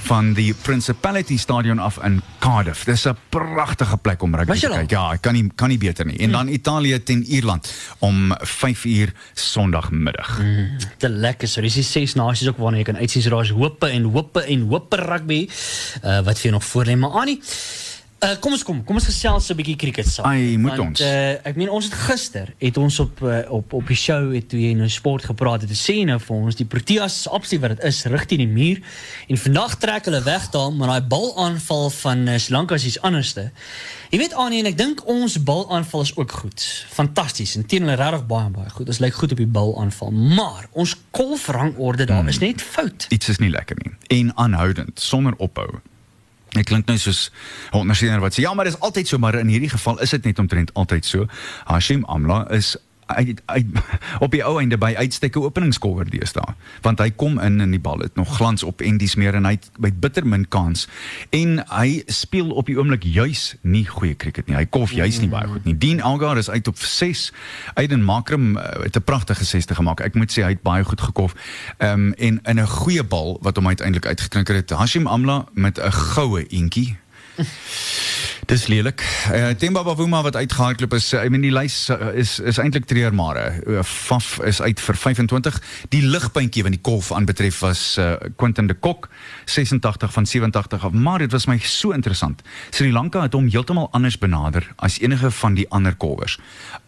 Speaker 2: van die Principality Stadion af in Cardiff. Dis 'n pragtige plek om rugby te kyk. Ja, ek kan nie kan nie beter nie. En dan Italië teen Ierland om 5 uur Sondagmiddag.
Speaker 1: Te lekker. So dis die ses nasies ook waarna jy kan uitsien. So daar's hope en hope en hope rugby uh, wat vir jou nog voor lê. Maar Annie, uh, kom ons kom. Kom ons gesels 'n bietjie cricket saam.
Speaker 2: Ai, moet
Speaker 1: Want,
Speaker 2: ons.
Speaker 1: Uh, ek meen ons het gister het ons op uh, op op die show het toe jy nou sport gepraat het. Te sê nou vir ons die Proteas absoluut wat dit is, rig teen die muur. En vandag trek hulle weg daar, maar daai balaanval van uh, Sri Lanka is iets anderste. Jy weet Annie en ek dink ons balaanval is ook goed. Fantasties. En teen hulle regtig baie baie goed. Ons lyk goed op die balaanval, maar ons kolfrangorde daar is net fout.
Speaker 2: iets is nie lekker nie en aanhoudend sonder ophou. Dit klink nou soos 'n ondersteuner wat sê ja, maar dis altyd so, maar in hierdie geval is dit net omtrent altyd so. Hashim Amla is uit, uit, op die ou einde by uitstek 'n openingskolwer deesdae want hy kom in en die bal het nog glans op en dis meer en hy het by bitter min kans. En hy speel op die oomblik juis nie goeie cricket nie. Hy kolf juis nie baie goed nie. Dean Elgar is uit op 6 Aiden Makram uh, het 'n pragtige 60 gemaak ek moet sê hy het baie goed gekolf um, en in 'n goeie bal wat hom uiteindelik uitgeklinker het Hashim Amla met 'n goue eentjie Dis lelik. Uh, Themba Bavuma wat uitgehardloop is, uh, I mean die lys uh, is is eintlik treurmare. Uh, Faf is uit vir 25. Die ligpuntjie wat die kolf aanbetref was uh, Quentin de Kok 86 van 87 af. Maar dit was my so interessant. Sri Lanka het hom heeltemal anders benader as enige van die ander kolwers.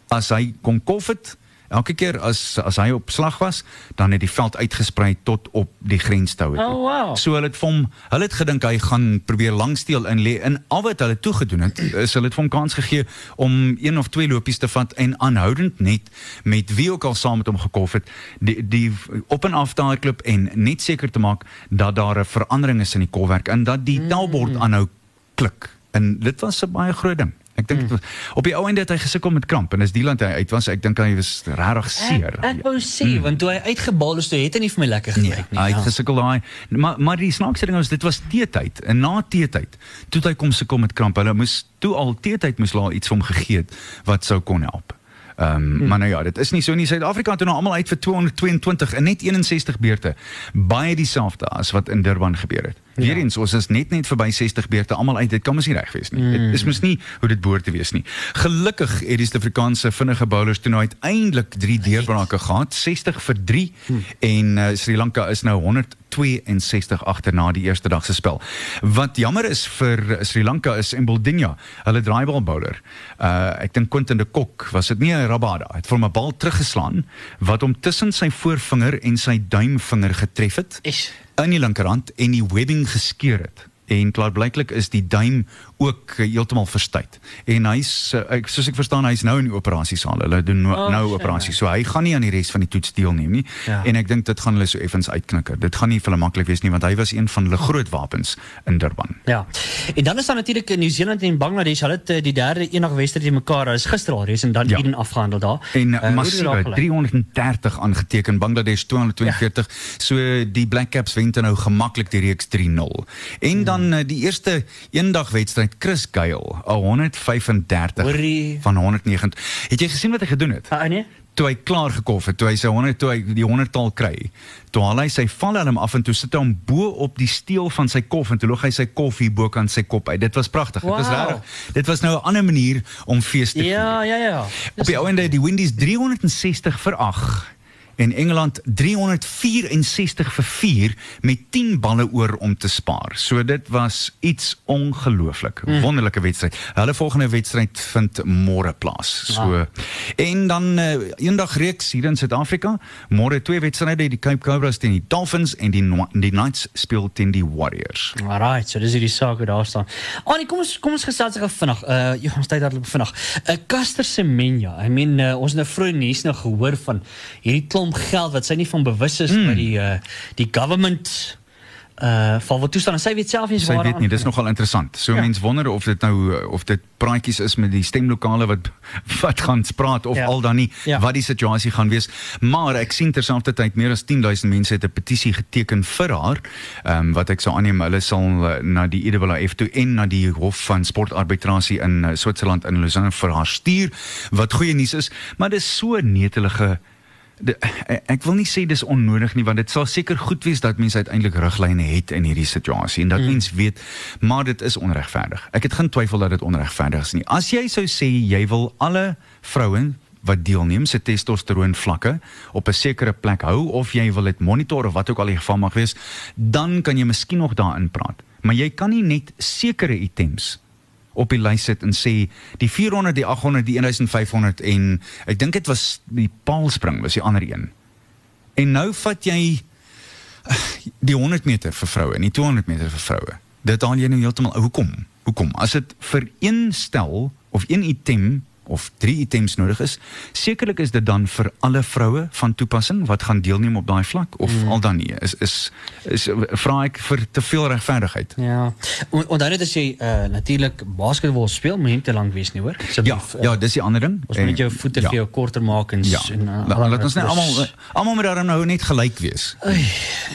Speaker 2: As hy kon kolf het Elke keer as as hy op slag was, dan het die veld uitgesprei tot op die grenstou.
Speaker 1: Oh, wow.
Speaker 2: So hulle het hom, hulle het gedink hy gaan probeer langsteel in lê en al wat hulle toe gedoen het, is hulle het hom kans gegee om een of twee lopies te vat en aanhoudend net met wie ook al saam met hom gekolf het, die die op en af daai klub en net seker te maak dat daar 'n verandering is in die kolwerk en dat die tellbord aanhou klik. En dit was 'n baie groot ding. Ek dink mm. op die ou einde het hy gesukkel met kramp en as die land hy uit was, ek dink hy was regtig seer.
Speaker 1: Ek, ek wou sê mm. want toe hy uitgebal is, toe het hy nie vir my lekker
Speaker 2: Nee,
Speaker 1: gelyk nie.
Speaker 2: hy het
Speaker 1: ja.
Speaker 2: gesukkel daai. Maar maar die snaakse ding was dit was teetyd. En na teetyd, toe hy kom sukkel met kramp. Hulle moes toe al teetyd moes laat iets vir hom gegee het wat sou kon help. Ehm um, hmm. maar nou ja, dit is nie so nie. Suid-Afrika het toe nou almal uit vir 222 en net 61 beurte. Baie dieselfde as wat in Durban gebeur het. Weer eens, ons is net net verby 60 beurte almal uit. Dit kan mos nie reg wees nie. Mm. Dit is mos nie hoe dit behoort te wees nie. Gelukkig het die Suid-Afrikaanse vinnige bowlers toe nou uiteindelik 3 deurbrake gehad, 60 vir 3 mm. en uh, Sri Lanka is nou 162 agter na die eerste dag se spel. Wat jammer is vir Sri Lanka is Emboldinha, hulle draaibal bowler. Uh ek dink Quentin de Kok, was dit nie 'n Rabada, het vir 'n bal teruggeslaan wat hom tussen sy voorvinger en sy duimvinger getref het.
Speaker 1: Is
Speaker 2: in die linkerhand en die webbing geskeur het. En klaarblyklik is die duim ook uh, heeltemal verstuit. En hy's uh, ek soos ek verstaan hy's nou in die operasiesaal. Hulle doen nou,
Speaker 1: Oh,
Speaker 2: nou operasie. So hy gaan nie aan die res van die toets deelneem nie.
Speaker 1: Ja.
Speaker 2: En ek dink dit gaan hulle so effens uitknikker. Dit gaan nie vir hulle maklik wees nie want hy was een van hulle groot wapens in Durban.
Speaker 1: Ja. En dan is daar natuurlik in Nieu-Seeland en Bangladesh, hulle het eh, die derde eendag wedstryd teen mekaar. Hulle is gister al reeds en dan
Speaker 2: Ja.
Speaker 1: Eden afgehandel daar.
Speaker 2: En
Speaker 1: Eh,
Speaker 2: uh, massiewe
Speaker 1: het dit daar
Speaker 2: 330 aangeteken Bangladesh 242 ja. so die Black Caps wen nou gemaklik die reeks 3-0 en dan uh, die eerste eendag wedstryd Chris Gayle 135
Speaker 1: Hoorie.
Speaker 2: van 190 het jy gesien wat hy gedoen het?
Speaker 1: Ah, nee?
Speaker 2: toe hy klaar gekof het toe hy sy 100 toe hy die 100 taal kry toe haal hy sy valhelm af en toe sit hy hom bo op die steel van sy kof en toe loop hy sy kof hier bo kan sy kop uit. Dit was pragtig dit was regtig dit was nou 'n ander manier om fees te vier
Speaker 1: Ja, ja, ja.
Speaker 2: op die ouende die Windies 360 vir 8 en Engeland 364 vir 4 met 10 balle oor om te spaar. So dit was iets ongelooflik. Mm. Wonderlike wedstryd. Hulle volgende wedstryd vind môre plaas. So en dan uh, eendag reeks hier in Suid-Afrika. Môre twee wedstryde, die Cape Cobras teen die Dolphins en die die Knights speel teen die Warriors.
Speaker 1: Alright, so dis hierdie saak wat daar staan. Annie, kom ons kom ons gesels gou vinnig. Uh jy ons tyd hardloop vinnig. 'n uh, Caster Semenya. I mean uh, ons het nou vroeër nuus nou gehoor van hierdie klomp geld wat sy nie van bewus is mm. by die uh die government uh van wat toestaan. Sy weet self nie eens
Speaker 2: Sy
Speaker 1: waar
Speaker 2: weet nie, dis nogal interessant. So
Speaker 1: Ja.
Speaker 2: mense wonder of dit nou uh, of dit praatjies is met die stemlokale wat wat gaan praat of
Speaker 1: Ja.
Speaker 2: al dan nie
Speaker 1: Ja.
Speaker 2: wat die situasie gaan wees. Maar ek sien terselfdertyd meer as 10000 mense het 'n petisie geteken vir haar. Ehm um, wat ek sou aanneem hulle sal na die IWF toe en na die Hof van Sportarbitrasie in Switserland in Lausanne vir haar stuur. Wat goeie nuus is, maar dis so netelige De, ek- ek wil nie sê dis onnodig nie want dit sal seker goed wees dat mense uiteindelik riglyne het in hierdie situasie en dat mm. mense weet maar dit is onregverdig. Ek het geen twyfel dat dit onregverdig is nie. As jy sou sê jy wil alle vrouens wat deelneem se testosteroon vlakke op 'n sekere plek hou of jy wil dit monitor of wat ook al die geval mag wees, dan kan jy miskien nog daarin praat. Maar jy kan nie net sekere items op die lys sit en sê die 400, die 800, die 1500 en ek dink dit was die paalspring was die ander een. En nou vat jy die 100 meter vir vroue en die 200 meter vir vroue. Dit haal jy nou heeltemal hoekom? Hoekom? As dit vir een stel of een item of drie items nodig is, sekerlik is dit dan vir alle vroue van toepassing wat gaan deelneem op daai vlak of mm. al dan nie. Is is is vra ek vir te veel regverdigheid.
Speaker 1: Ja. Onthou net as jy uh natuurlik basketbal speel, moet jy nie te lank wees nie, hoor.
Speaker 2: Ja,
Speaker 1: Asseblief,
Speaker 2: ja, dis die ander ding.
Speaker 1: Ons moet jou voete
Speaker 2: ja.
Speaker 1: vir jou korter maak en
Speaker 2: Ja.
Speaker 1: en uh,
Speaker 2: La- Laat ons net almal almal moet daarom nou net gelyk wees.
Speaker 1: Ai,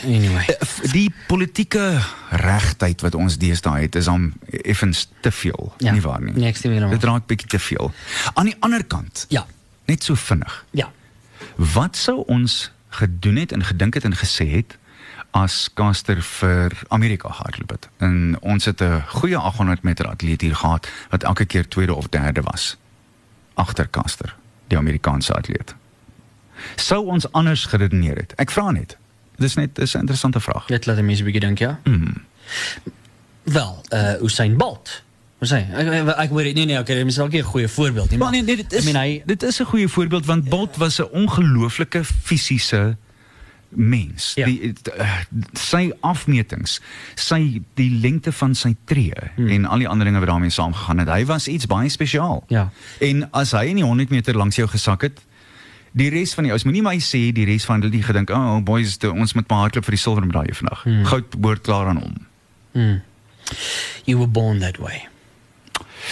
Speaker 1: Anyway.
Speaker 2: Die politieke regtheid wat ons deesdae het is dan effens te veel,
Speaker 1: Ja.
Speaker 2: nie waar nie?
Speaker 1: Nee, ek stem helemaal.
Speaker 2: Dit raak bietjie te veel. Aan die ander kant,
Speaker 1: Ja.
Speaker 2: net so vinnig.
Speaker 1: Ja.
Speaker 2: Wat sou ons gedoen het en gedink het en gesê het as Caster vir Amerika gehardloop het? En ons het 'n goeie 800 meter atleet hier gehad wat elke keer tweede of derde was agter Caster, die Amerikaanse atleet. Sou ons anders geredeneer het? Ek vra net. Dis net dis 'n interessante vraag.
Speaker 1: Dit laat mense 'n bietjie dink, ja.
Speaker 2: Mm.
Speaker 1: Wel, uh Usain Bolt. Wat sê? Ek ek, ek weet nee nee, okay, dit is dalk nie 'n goeie voorbeeld nie,
Speaker 2: Maar
Speaker 1: maar
Speaker 2: nee, nee, dit is
Speaker 1: I mean, hy
Speaker 2: dit is 'n goeie voorbeeld want Bolt was 'n ongelooflike fisiese mens.
Speaker 1: Ja.
Speaker 2: Die uh, sy afmetings, sy die lengte van sy tree hmm. en al die ander dinge wat daarmee saamgegaan het. Hy was iets baie spesiaal.
Speaker 1: Ja.
Speaker 2: En as hy in die 100 meter langs jou gesak het, die res van die ouens moenie my sê die res van hulle het gedink, "Oh, oh boys, te, ons moet maar hardloop vir die silwer medalje vandag." Hmm. Goud behoort klaar aan hom.
Speaker 1: you were born that way.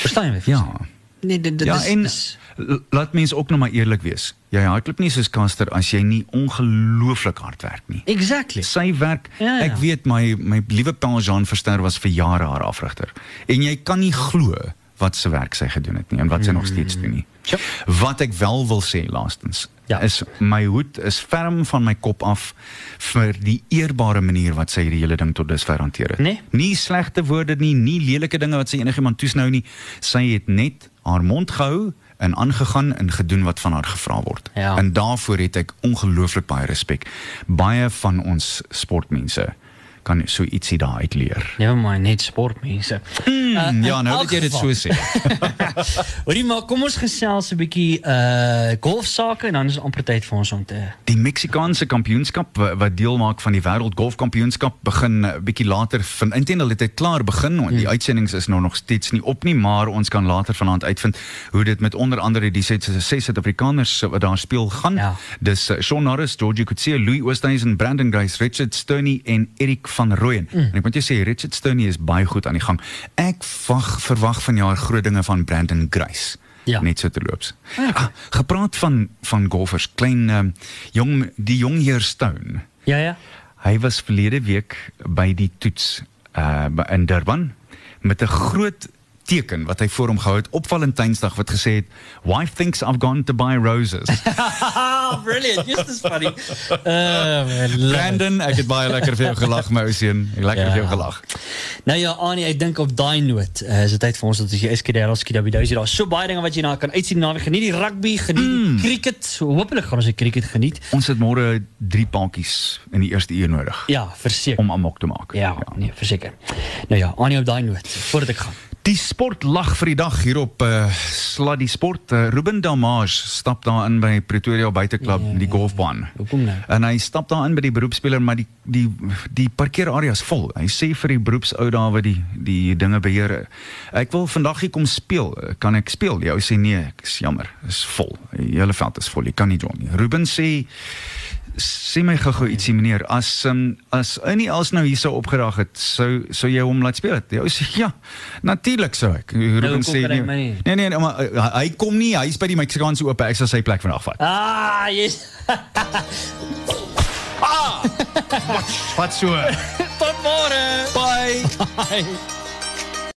Speaker 1: Verstaan jy?
Speaker 2: Ja.
Speaker 1: Nee, dit dit
Speaker 2: Ja,
Speaker 1: is,
Speaker 2: en
Speaker 1: is
Speaker 2: laat mense ook nog maar eerlik wees. Jy hardloop nie soos Caster as jy nie ongelooflik hard werk nie.
Speaker 1: Exactly.
Speaker 2: Sy werk,
Speaker 1: Ja, ja.
Speaker 2: ek weet my my liewe Paul Jean Verster was vir jare haar afrigter. En jy kan nie glo wat se werk sy gedoen het nie en wat sy nog steeds doen nie.
Speaker 1: Ja.
Speaker 2: Wat ek wel wil sê laastens,
Speaker 1: Ja.
Speaker 2: is my hoed is ferm van my kop af vir die eerbare manier wat sy hierdie hele ding tot dusver hanteer het.
Speaker 1: Nee.
Speaker 2: Nie slegte woorde nie, nie lelike dinge wat sy enigiemand toesnou nie. Sy het net haar mond gehou en aangegaan en gedoen wat van haar gevra word.
Speaker 1: Ja.
Speaker 2: En daarvoor het ek ongelooflik baie respek. Baie van ons sportmense kan so ietsie daar uit leer.
Speaker 1: Never mind, net sportmense.
Speaker 2: Mm, ja,
Speaker 1: in
Speaker 2: nou dat jy dit so sê.
Speaker 1: Hoorie maar, kom ons gesels 'n bietjie uh golfsake en dan is amper tyd vir ons om te
Speaker 2: Die Meksikaanse kampioenskap wa- wat deel maak van die wêreld golfkampioenskap begin 'n bietjie later van intendeel het dit klaar begin want die uitsendings is nou nog steeds nie op nie maar ons kan later vanaand uitvind hoe dit met onder andere die ses ses Suid-Afrikaners wat daar speel gaan.
Speaker 1: Ja.
Speaker 2: Dis uh, Shaun Norris, Georgie Coetzee, Louis Oosthuizen, Brandon Grace, Richard Stoney en Erik van Rooyen. Mm. En ek moet jou sê Richard Stoney is baie goed aan die gang. Ek wag verwag vanjaar groot dinge van Brandon Grace.
Speaker 1: Ja.
Speaker 2: Net so te loops. Ah, gepraat van van golfers, klein um, jong die jong heer Stone.
Speaker 1: Ja ja.
Speaker 2: Hy was verlede week by die toets uh in Durban met 'n groot teken wat hy voor hom gehou het op Valentynsdag wat gesê het wife thinks I've gone to buy roses.
Speaker 1: Brilliant. Just as funny. Uh.
Speaker 2: Brandon, ek het baie lekker vir jou gelag my ou seun. Lekker
Speaker 1: Ja.
Speaker 2: vir jou gelag.
Speaker 1: Nou ja, Annie, ek dink op daai noot uh, is dit tyd vir ons dat ons jy Eskadel Skidabidousie daar so baie dinge wat jy na kan uitsien. Geniet die rugby, geniet mm. die cricket. Hoopelik gaan ons die cricket geniet.
Speaker 2: Ons het môre drie paadjies in die eerste uur nodig
Speaker 1: Ja, verseker.
Speaker 2: om amok te maak.
Speaker 1: Ja, nee, verseker. Nou ja, Annie op daai noot voordat ek gaan.
Speaker 2: Die sport lag vir die dag hier op uh, Sladdy Sport. Uh, Ruben Damage stap daar in by Pretoria Buiteklub,
Speaker 1: Ja,
Speaker 2: die golfbaan.
Speaker 1: Hoekom nou?
Speaker 2: En hy stap daar in by die beroepsspeler, maar die die die parkeerarea is vol. Hy sê vir die beroepsou daar wat die die dinge beheer, ek wil vandag hier kom speel. Kan ek speel? Die ou sê nee, ek is jammer, is vol. Die hele veld is vol. Jy kan nie join nie. Ruben sê sê my gou-gou ietsie meneer. As um, as Annie Els nou hier sou opgedag het sou sou jy hom laat speel het? Jy sê ja natuurlik sou ek. Ruben
Speaker 1: Nou, hoekom
Speaker 2: sê nee.
Speaker 1: nie?
Speaker 2: nee nee maar uh, hy kom nie. Hy's by die Meksikaanse oop ek sal sy plek vandag vat
Speaker 1: Ah, yes.
Speaker 2: wat so?
Speaker 1: Tot môre.
Speaker 2: bye.
Speaker 1: Bye.